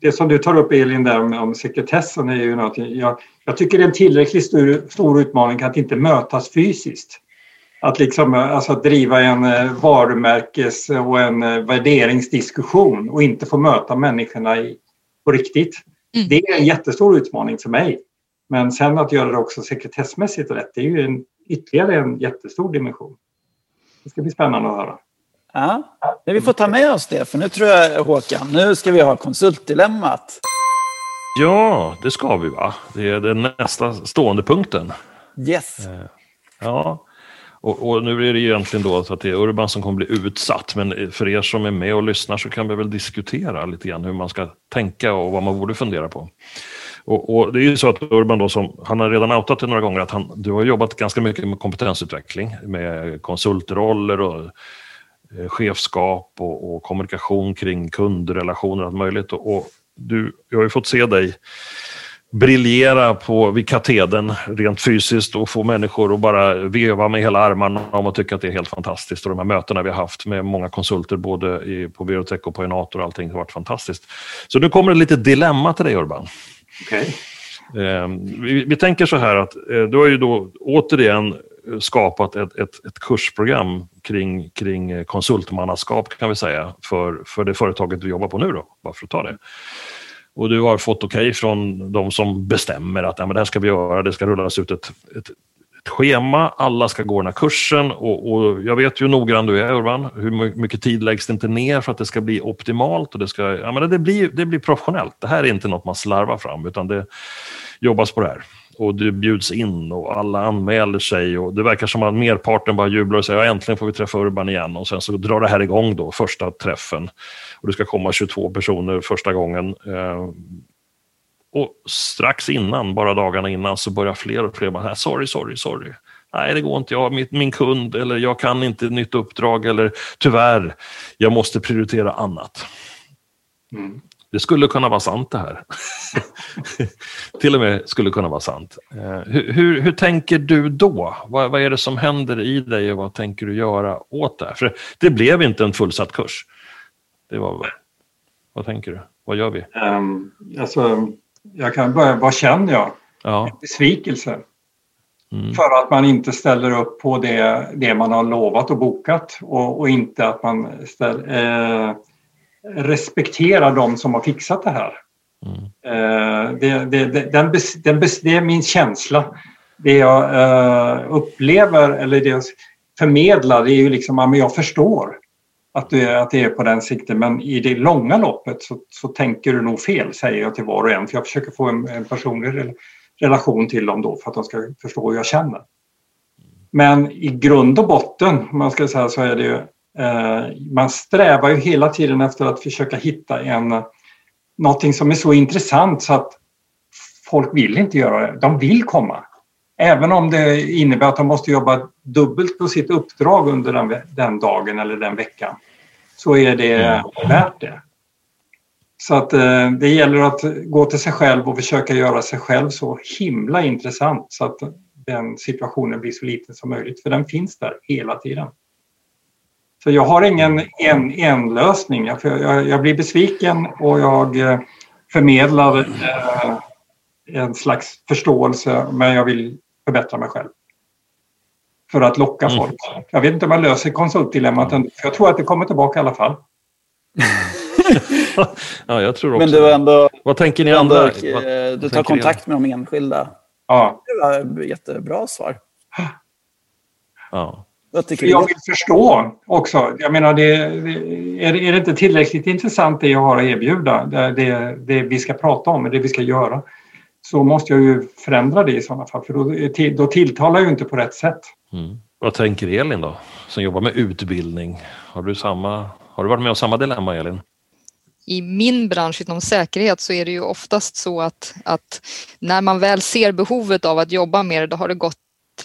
Det, som du tar upp Elin där om, om sekretessen är ju någonting. Jag, jag tycker det är en tillräckligt stor, stor utmaning att inte mötas fysiskt. Att, liksom, alltså att driva en eh, varumärkes och en eh, värderingsdiskussion och inte få möta människorna i, på riktigt. Mm. Det är en jättestor utmaning för mig. Men sen att göra det också sekretessmässigt rätt, det är ju en, ytterligare en jättestor dimension. Det ska bli spännande att höra. Ja, men vi får ta med oss det, för nu tror jag Håkan, nu ska vi ha konsultdilemmat. Ja, det ska vi va? Det är den nästa stående punkten. Yes. Eh, ja, och, och, nu är det egentligen då så att det är Urban som kommer bli utsatt, men för er som är med och lyssnar så kan vi väl diskutera lite grann hur man ska tänka och vad man borde fundera på. Och, och det är ju så att Urban då, som, han har redan outat det några gånger, att han, du har jobbat ganska mycket med kompetensutveckling, med konsultroller och eh, chefskap och, och, kommunikation kring kundrelationer och allt möjligt. Och, och du, jag har ju fått se dig briljera på, vid katedern rent fysiskt och få människor att bara veva med hela armarna om och tycka att det är helt fantastiskt. Och de här mötena vi har haft med många konsulter både i, på Biotech och på Enator och allting har varit fantastiskt. Så nu kommer det lite dilemma till dig Urban. Okay. Eh, vi, vi, tänker så här att eh, du har ju då återigen skapat ett, ett, ett kursprogram kring, kring konsultmannaskap kan vi säga för, för det företaget du jobbar på nu då, bara för att ta det. Och du har fått okej okay från de som bestämmer att ja, men det här ska vi göra, det ska rullas ut ett, ett, ett schema, alla ska gå den här kursen. Och, och, jag vet ju hur noggrann du är Urban, hur mycket tid läggs det inte ner för att det ska bli optimalt? Och det ska, ja men det blir, det blir professionellt. Det här är inte något man slarvar fram utan det jobbas på det här och det bjuds in och alla anmäler sig och det verkar som att merparten bara jublar och säger ja, äntligen får vi träffa Urban igen och sen så drar det här igång då, första träffen och det ska komma 22 personer första gången. Eh, och strax innan, bara dagarna innan, så börjar fler och fler bara, sorry, sorry, sorry. Nej, det går inte. Jag har min, min kund eller jag kan inte ett nytt uppdrag eller tyvärr, jag måste prioritera annat. Mm. Det skulle kunna vara sant det här. Till och med skulle kunna vara sant. Eh, hur, hur, hur tänker du då? Vad, vad, är det som händer i dig och vad tänker du göra åt det? För det blev inte en fullsatt kurs. Det var, vad tänker du? Vad gör vi? Um, alltså, jag kan börja, vad känner jag? Ja. Besvikelse. Mm. För att man inte ställer upp på det, det man har lovat och bokat och, och inte att man ställer, eh, respektera de som har fixat det här. Mm. Det, det, det, den, den, det är min känsla. Det jag eh, upplever eller det jag förmedlar det är ju liksom att jag förstår att det, att det är på den sikten men i det långa loppet så, så tänker du nog fel säger jag till var och en för jag försöker få en, en personlig relation till dem då för att de ska förstå hur jag känner. Men i grund och botten, om man ska säga så är det ju, man strävar ju hela tiden efter att försöka hitta en någonting som är så intressant så att folk vill inte göra det. De vill komma. Även om det innebär att de måste jobba dubbelt på sitt uppdrag under den, den dagen eller den veckan så är det mm. värt det. Så att eh, det gäller att gå till sig själv och försöka göra sig själv så himla intressant så att den situationen blir så liten som möjligt. För den finns där hela tiden. Så jag har ingen en, en lösning. Jag, jag, jag blir besviken och jag eh, förmedlar eh, en slags förståelse men jag vill förbättra mig själv. För att locka mm. folk. Jag vet inte om jag löser konsultdilemmat ändå. Jag tror att det kommer tillbaka i alla fall. ja, jag tror också Men du ändå, Vad tänker ni andra? Ändå, du tar kontakt med de enskilda. Ja. Det var ett jättebra svar. Ja. Jag, jag vill förstå också. Jag menar, det, är, är det inte tillräckligt intressant det jag har att erbjuda, det, det, det vi ska prata om, det vi ska göra, så måste jag ju förändra det i sådana fall, för då, då tilltalar jag ju inte på rätt sätt. Mm. Vad tänker Elin då, som jobbar med utbildning? Har du, samma, har du varit med om samma dilemma, Elin? i min bransch inom säkerhet så är det ju oftast så att, att när man väl ser behovet av att jobba med det, då har det gått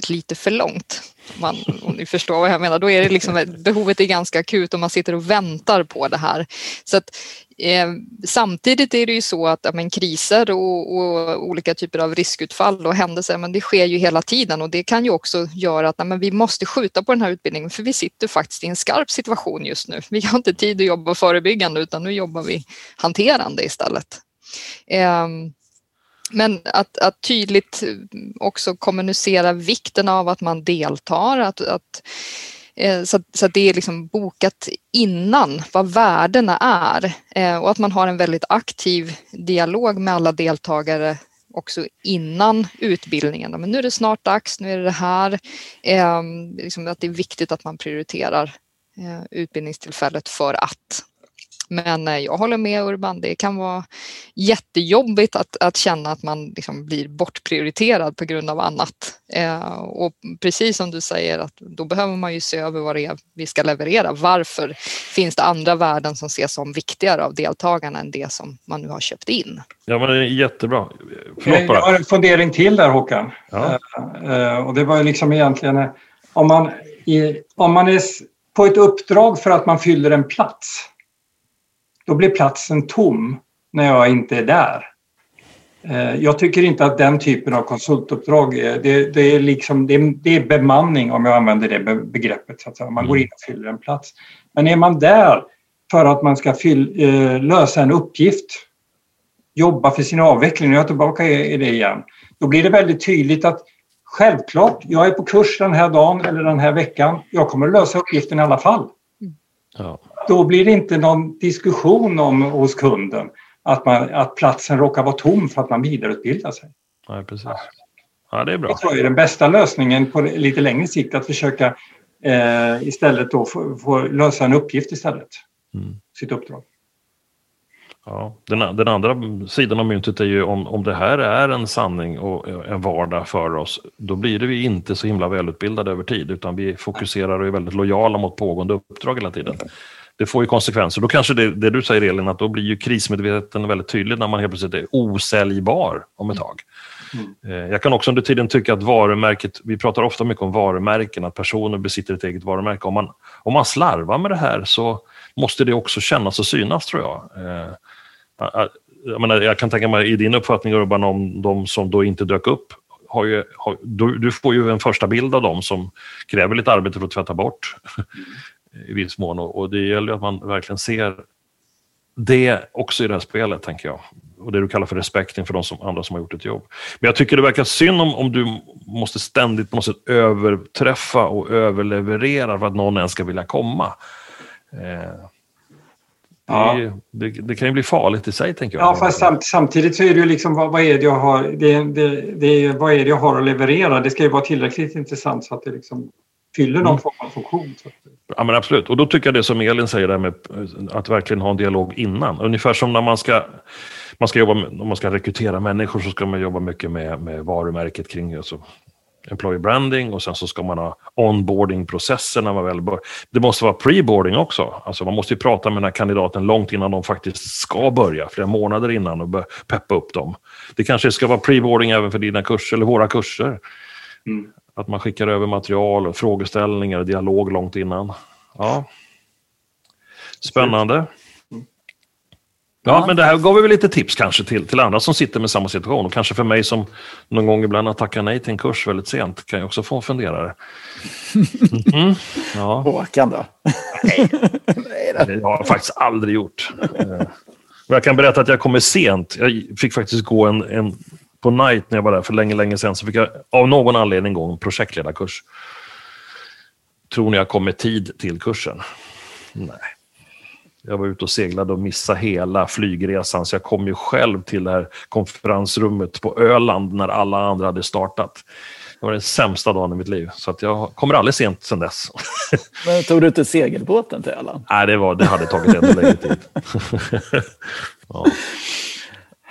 lite för långt. Man, om ni förstår vad jag menar. Då är det liksom, behovet är ganska akut och man sitter och väntar på det här. Så att, eh, samtidigt är det ju så att men, kriser och, och, olika typer av riskutfall och händelser, men det sker ju hela tiden och det kan ju också göra att men, vi måste skjuta på den här utbildningen för vi sitter faktiskt i en skarp situation just nu. Vi har inte tid att jobba förebyggande utan nu jobbar vi hanterande istället. Eh, men att, att, tydligt också kommunicera vikten av att man deltar, att, att eh, så, så att det är liksom bokat innan vad värdena är eh, och att man har en väldigt aktiv dialog med alla deltagare också innan utbildningen. Men nu är det snart dags, nu är det det här. Eh, liksom att det är viktigt att man prioriterar utbildningstillfället för att men eh, jag håller med Urban, det kan vara jättejobbigt att, att känna att man liksom blir bortprioriterad på grund av annat. Eh, och precis som du säger, att då behöver man ju se över vad det är vi ska leverera. Varför finns det andra värden som ses som viktigare av deltagarna än det som man nu har köpt in? Ja, men det är jättebra. Förlåt bara. Jag har en fundering till där Håkan. Ja. Uh, och det var ju liksom egentligen om man, i, om man är på ett uppdrag för att man fyller en plats då blir platsen tom när jag inte är där. Eh, jag tycker inte att den typen av konsultuppdrag är, det, det är, liksom, det, det är bemanning om jag använder det begreppet. Så att säga. Man går in och fyller en plats. Men är man där för att man ska fyll, eh, lösa en uppgift, jobba för sin avveckling, nu är jag tillbaka i det igen, då blir det väldigt tydligt att självklart, jag är på kurs den här dagen eller den här veckan, jag kommer att lösa uppgiften i alla fall. Ja då blir det inte någon diskussion om hos kunden att, man, att platsen råkar vara tom för att man vidareutbildar sig. Nej, precis. Ja, det är bra. Det tror jag är den bästa lösningen på lite längre sikt, att försöka eh, istället då få, få, lösa en uppgift istället. Mm. Sitt uppdrag. Ja, den, den, andra sidan av myntet är ju om, om det här är en sanning och en vardag för oss, då blir det vi inte så himla välutbildade över tid, utan vi fokuserar och är väldigt lojala mot pågående uppdrag hela tiden det får ju konsekvenser. Då kanske det, det, du säger Elin, att då blir ju krismedvetenheten väldigt tydlig när man helt plötsligt är osäljbar om ett tag. Mm. Eh, jag kan också under tiden tycka att varumärket, vi pratar ofta mycket om varumärken, att personer besitter ett eget varumärke. Om man, om man slarvar med det här så måste det också kännas och synas tror jag. Eh, jag, menar, jag kan tänka mig i din uppfattning Urban om de som då inte dök upp har ju, har, du, du, får ju en första bild av dem som kräver lite arbete för att tvätta bort. I viss mån. Och, det gäller att man verkligen ser det också i det här spelet, tänker jag. Och det du kallar för respekt inför de som, andra som har gjort ett jobb. Men jag tycker det verkar synd om, om du måste ständigt på något sätt överträffa och överleverera för att någon ens ska vilja komma. Eh, Ja. Det, det, kan ju bli farligt i sig, tänker jag. Ja, fast samt, samtidigt så är det ju liksom vad, vad, är det jag har, det, det, det, vad är det jag har att leverera? Det ska ju vara tillräckligt intressant så att det liksom fyller någon mm. form av funktion. Ja, men absolut. Och då tycker jag det som Elin säger, där med att verkligen ha en dialog innan. Ungefär som när man ska, man ska jobba med, om man ska rekrytera människor så ska man jobba mycket med, med varumärket kring alltså, employee branding och sen så ska man ha onboarding-processer när man väl bör. Det måste vara preboarding också. Alltså man måste ju prata med den här kandidaten långt innan de faktiskt ska börja, flera månader innan och peppa upp dem. Det kanske ska vara preboarding även för dina kurser eller våra kurser. Mm. Att man skickar över material, och frågeställningar och dialog långt innan. Ja. Spännande. Ja, men det här gav vi väl lite tips kanske till, till andra som sitter med samma situation. Och kanske för mig som någon gång ibland har tackat nej till en kurs väldigt sent kan jag också få en funderare. Mm. Ja. Håkan då? Nej. det har jag faktiskt aldrig gjort. Eh, jag kan berätta att jag kommer sent. Jag fick faktiskt gå en, en på Night när jag var där för länge, länge sedan så fick jag av någon anledning gå en projektledarkurs. Tror ni jag kom med tid till kursen? Nej. Jag var ute och seglade och missade hela flygresan så jag kom ju själv till det här konferensrummet på Öland när alla andra hade startat. Det var den sämsta dagen i mitt liv, så att jag kommer aldrig sent sedan dess. Men tog du inte segelbåten till Öland? Nej, det, var, det hade tagit ännu längre tid. ja.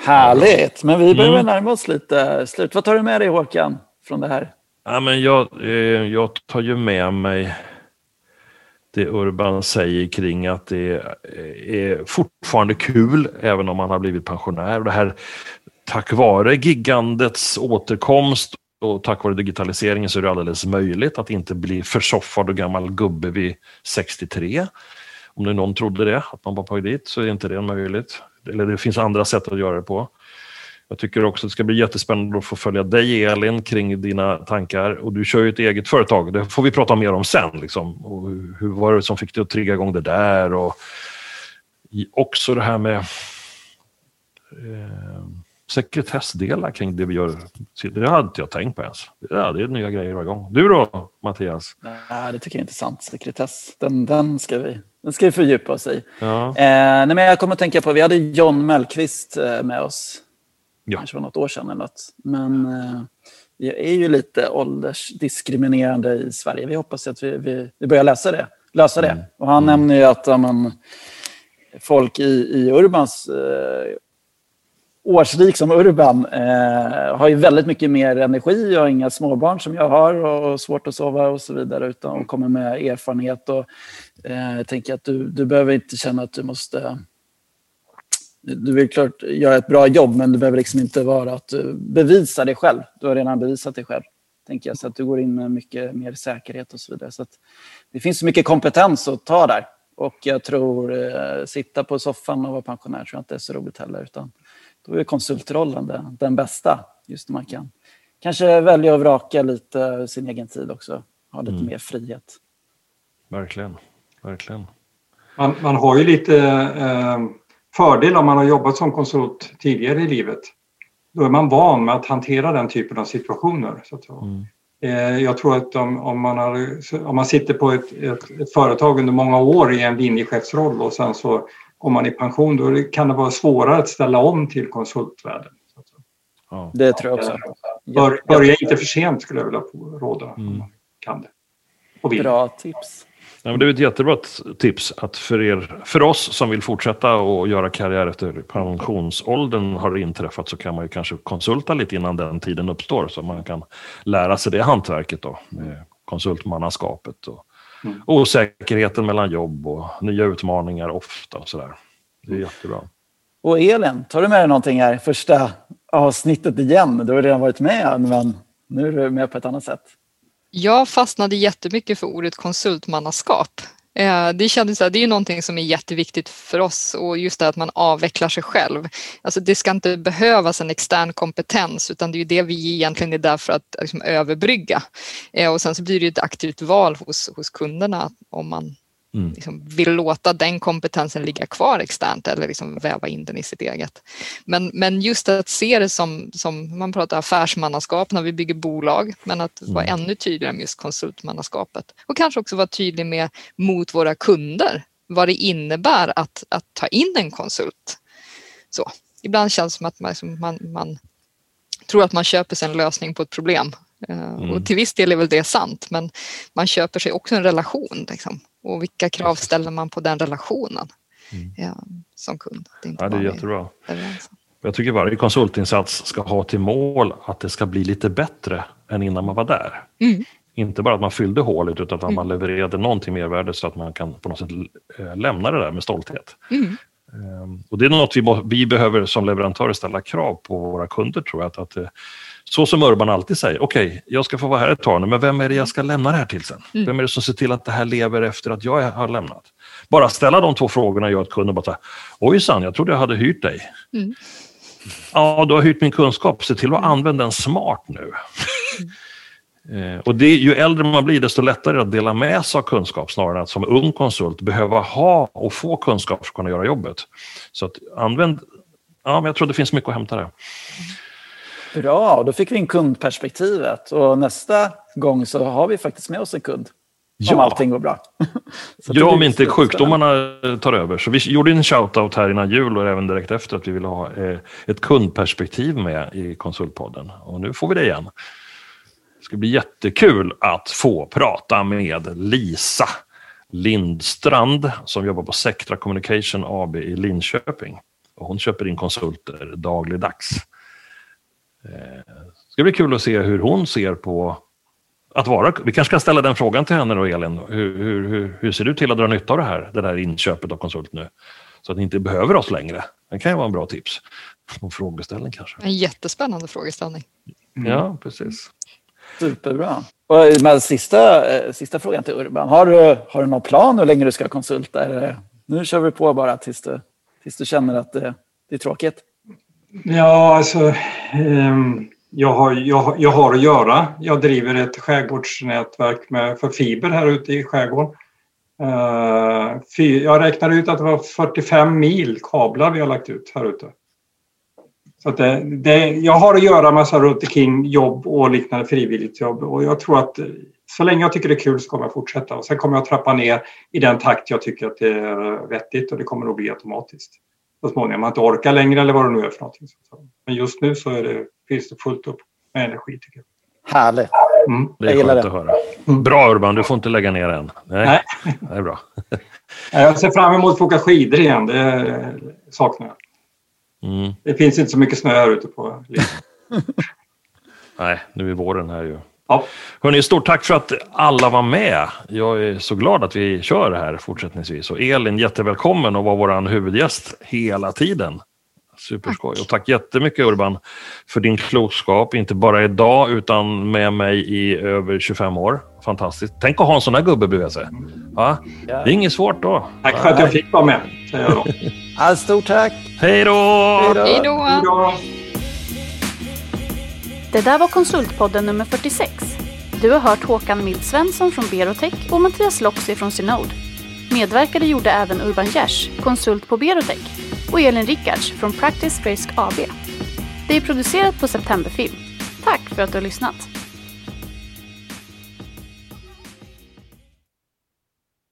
Härligt, men vi börjar mm. närma oss lite slut. Vad tar du med dig Håkan från det här? Ja, men jag, eh, jag tar ju med mig det Urban säger kring att det är fortfarande kul även om man har blivit pensionär. Det här tack vare gigandets återkomst och tack vare digitaliseringen så är det alldeles möjligt att inte bli försoffad och gammal gubbe vid 63. Om det någon trodde det, att man var på dit, så är inte det möjligt eller det finns andra sätt att göra det på. Jag tycker också att det ska bli jättespännande att få följa dig Elin kring dina tankar. Och du kör ju ett eget företag, det får vi prata mer om sen. Liksom. Och hur var det som fick dig att trigga igång det där? Och också det här med eh, sekretessdelar kring det vi gör. Det hade inte jag tänkt på ens. Ja, det är nya grejer varje gång. Du då, Mattias? Nej, det tycker jag är intressant. Sekretess, den, den, ska, vi, den ska vi fördjupa oss i. Ja. Eh, nej, men jag kommer att tänka på, vi hade John Mellqvist eh, med oss. Ja. kanske var något år sedan eller något. Men eh, vi är ju lite åldersdiskriminerande i Sverige. Vi hoppas att vi, vi, vi börjar läsa det, lösa det. Mm. Och han mm. nämner ju att man, folk i, i Urbans eh, årsrik som Urban eh, har ju väldigt mycket mer energi och inga småbarn som jag har och svårt att sova och så vidare utan och kommer med erfarenhet. Och, eh, jag tänker att du, du behöver inte känna att du måste du vill klart göra ett bra jobb men du behöver liksom inte vara att du bevisar dig själv. Du har redan bevisat dig själv. Tänker jag, så att du går in med mycket mer säkerhet och så vidare. Så det finns så mycket kompetens att ta där. Och jag tror, eh, sitta på soffan och vara pensionär tror jag inte är så roligt heller. Utan då är konsultrollen den, den bästa. Just när man kan kanske välja att vraka lite sin egen tid också. Ha lite mm. mer frihet. Verkligen, verkligen. Man, man har ju lite eh, fördel om man har jobbat som konsult tidigare i livet. Då är man van med att hantera den typen av situationer. Så att mm. eh, jag tror att om, om, man har, om man sitter på ett, ett, ett företag under många år i en linjechefsroll och sen så går man i pension, då kan det vara svårare att ställa om till konsultvärlden. Ja. Det tror jag också. Bör, börja inte för sent skulle jag vilja råda. Mm. Om man kan det. Bra tips. Ja, men det är ett jättebra tips att för, er, för oss som vill fortsätta och göra karriär efter pensionsåldern har inträffat så kan man ju kanske konsulta lite innan den tiden uppstår så man kan lära sig det hantverket då med konsultmannaskapet och mm. osäkerheten mellan jobb och nya utmaningar ofta och sådär. Det är jättebra. Och Elin, tar du med dig någonting här första avsnittet igen? Du har redan varit med men nu är du med på ett annat sätt. Jag fastnade jättemycket för ordet konsultmannaskap. Eh, det kändes det är någonting som är jätteviktigt för oss och just det att man avvecklar sig själv. Alltså det ska inte behövas en extern kompetens utan det är ju det vi egentligen är där för att liksom överbrygga. Eh, och sen så blir det ju ett aktivt val hos, hos kunderna om man mm. liksom vill låta den kompetensen ligga kvar externt eller liksom väva in den i sitt eget. Men, men just att se det som, som, man pratar affärsmannaskap när vi bygger bolag, men att vara mm. ännu tydligare med just konsultmannaskapet och kanske också vara tydlig med mot våra kunder vad det innebär att, att ta in en konsult. Så. Ibland känns det som att man, man, man tror att man köper sig en lösning på ett problem Mm. Och till viss del är väl det sant, men man köper sig också en relation. Liksom och vilka krav ställer man på den relationen mm. ja, som kund? Det är, inte ja, det är jättebra. Jag tycker varje konsultinsats ska ha till mål att det ska bli lite bättre än innan man var där. Mm. Inte bara att man fyllde hålet utan att mm. man levererade någonting mervärde så att man kan på något sätt eh, lämna det där med stolthet. Mm. Ehm, och det är något vi, vi behöver som leverantörer ställa krav på våra kunder tror jag. Att, att eh, så som Urban alltid säger, okej, okay, jag ska få vara här ett tag nu, men vem är det jag ska lämna det här till sen? Mm. Vem är det som ser till att det här lever efter att jag har lämnat? Bara ställa de två frågorna gör att kunden bara ojsan, jag trodde jag hade hyrt dig. Mm. Ja, du har hyrt min kunskap, se till att använda den smart nu. Mm. och det, ju äldre man blir, desto lättare att dela med sig av kunskap snarare än att som ung konsult behöva ha och få kunskap för att kunna göra jobbet. Så att använd, ja, men jag tror det finns mycket att hämta där. Bra, då fick vi in kundperspektivet och nästa gång så har vi faktiskt med oss en kund. Ja. Om allting går bra. ja, om inte sjukdomarna tar över. Så vi gjorde en shout-out här innan jul och även direkt efter att vi ville ha eh, ett kundperspektiv med i Konsultpodden. Och nu får vi det igen. Det ska bli jättekul att få prata med Lisa Lindstrand som jobbar på Sectra Communication AB i Linköping. Och hon köper in konsulter dagligdags. Det eh, ska bli kul att se hur hon ser på att vara... Vi kanske kan ställa den frågan till henne då, Elin. Hur, hur, hur, hur ser du till att dra nytta av det här, det här inköpet av konsult nu? Så att ni inte behöver oss längre. Det kan ju vara en bra tips. En frågeställning kanske. En jättespännande frågeställning. Mm. Ja, precis. Superbra. Och med sista, eh, sista frågan till Urban. Har du, har du någon plan hur länge du ska konsulta? Eller, nu kör vi på bara tills du, tills du känner att det, det är tråkigt. Ja, alltså. Ehm, jag, har, jag, jag har att göra. Jag driver ett skärgårdsnätverk med, för fiber här ute i skärgården. Eh, fy, jag räknade ut att det var 45 mil kablar vi har lagt ut här ute. Så att det, det, jag har att göra massa runt omkring jobb och liknande frivilligt jobb och jag tror att eh, så länge jag tycker det är kul så kommer jag fortsätta och sen kommer jag trappa ner i den takt jag tycker att det är vettigt och det kommer nog bli automatiskt. Så småningom, man inte orkar längre eller vad det nu är för någonting. Men just nu så är det, finns det fullt upp med energi tycker jag. Härligt. Mm. Det är skönt att höra. Mm. Bra Urban, du får inte lägga ner än. Nej, Nej. det är bra. jag ser fram emot att få åka skidor igen. Det saknar jag. Mm. Det finns inte så mycket snö här ute på Nej, nu är våren här ju. Ja. Hörrni, stort tack för att alla var med. Jag är så glad att vi kör det här fortsättningsvis. Och Elin, jättevälkommen att vara vår huvudgäst hela tiden. Superskoj. Och tack jättemycket Urban för din klokskap, inte bara idag utan med mig i över 25 år. Fantastiskt. Tänk att ha en sån här gubbe bredvid sig. Ja? Det är inget svårt då. Tack för att jag fick vara med, stort tack! Hej då! Hej då! Det där var Konsultpodden nummer 46. Du har hört Håkan Mild Svensson från Berotech och Mattias Loxi från Synode. Medverkade gjorde även Urban Gers, konsult på Berotech, och Elin Rickards från Practice Risk AB. Det är producerat på Septemberfilm. Tack för att du har lyssnat!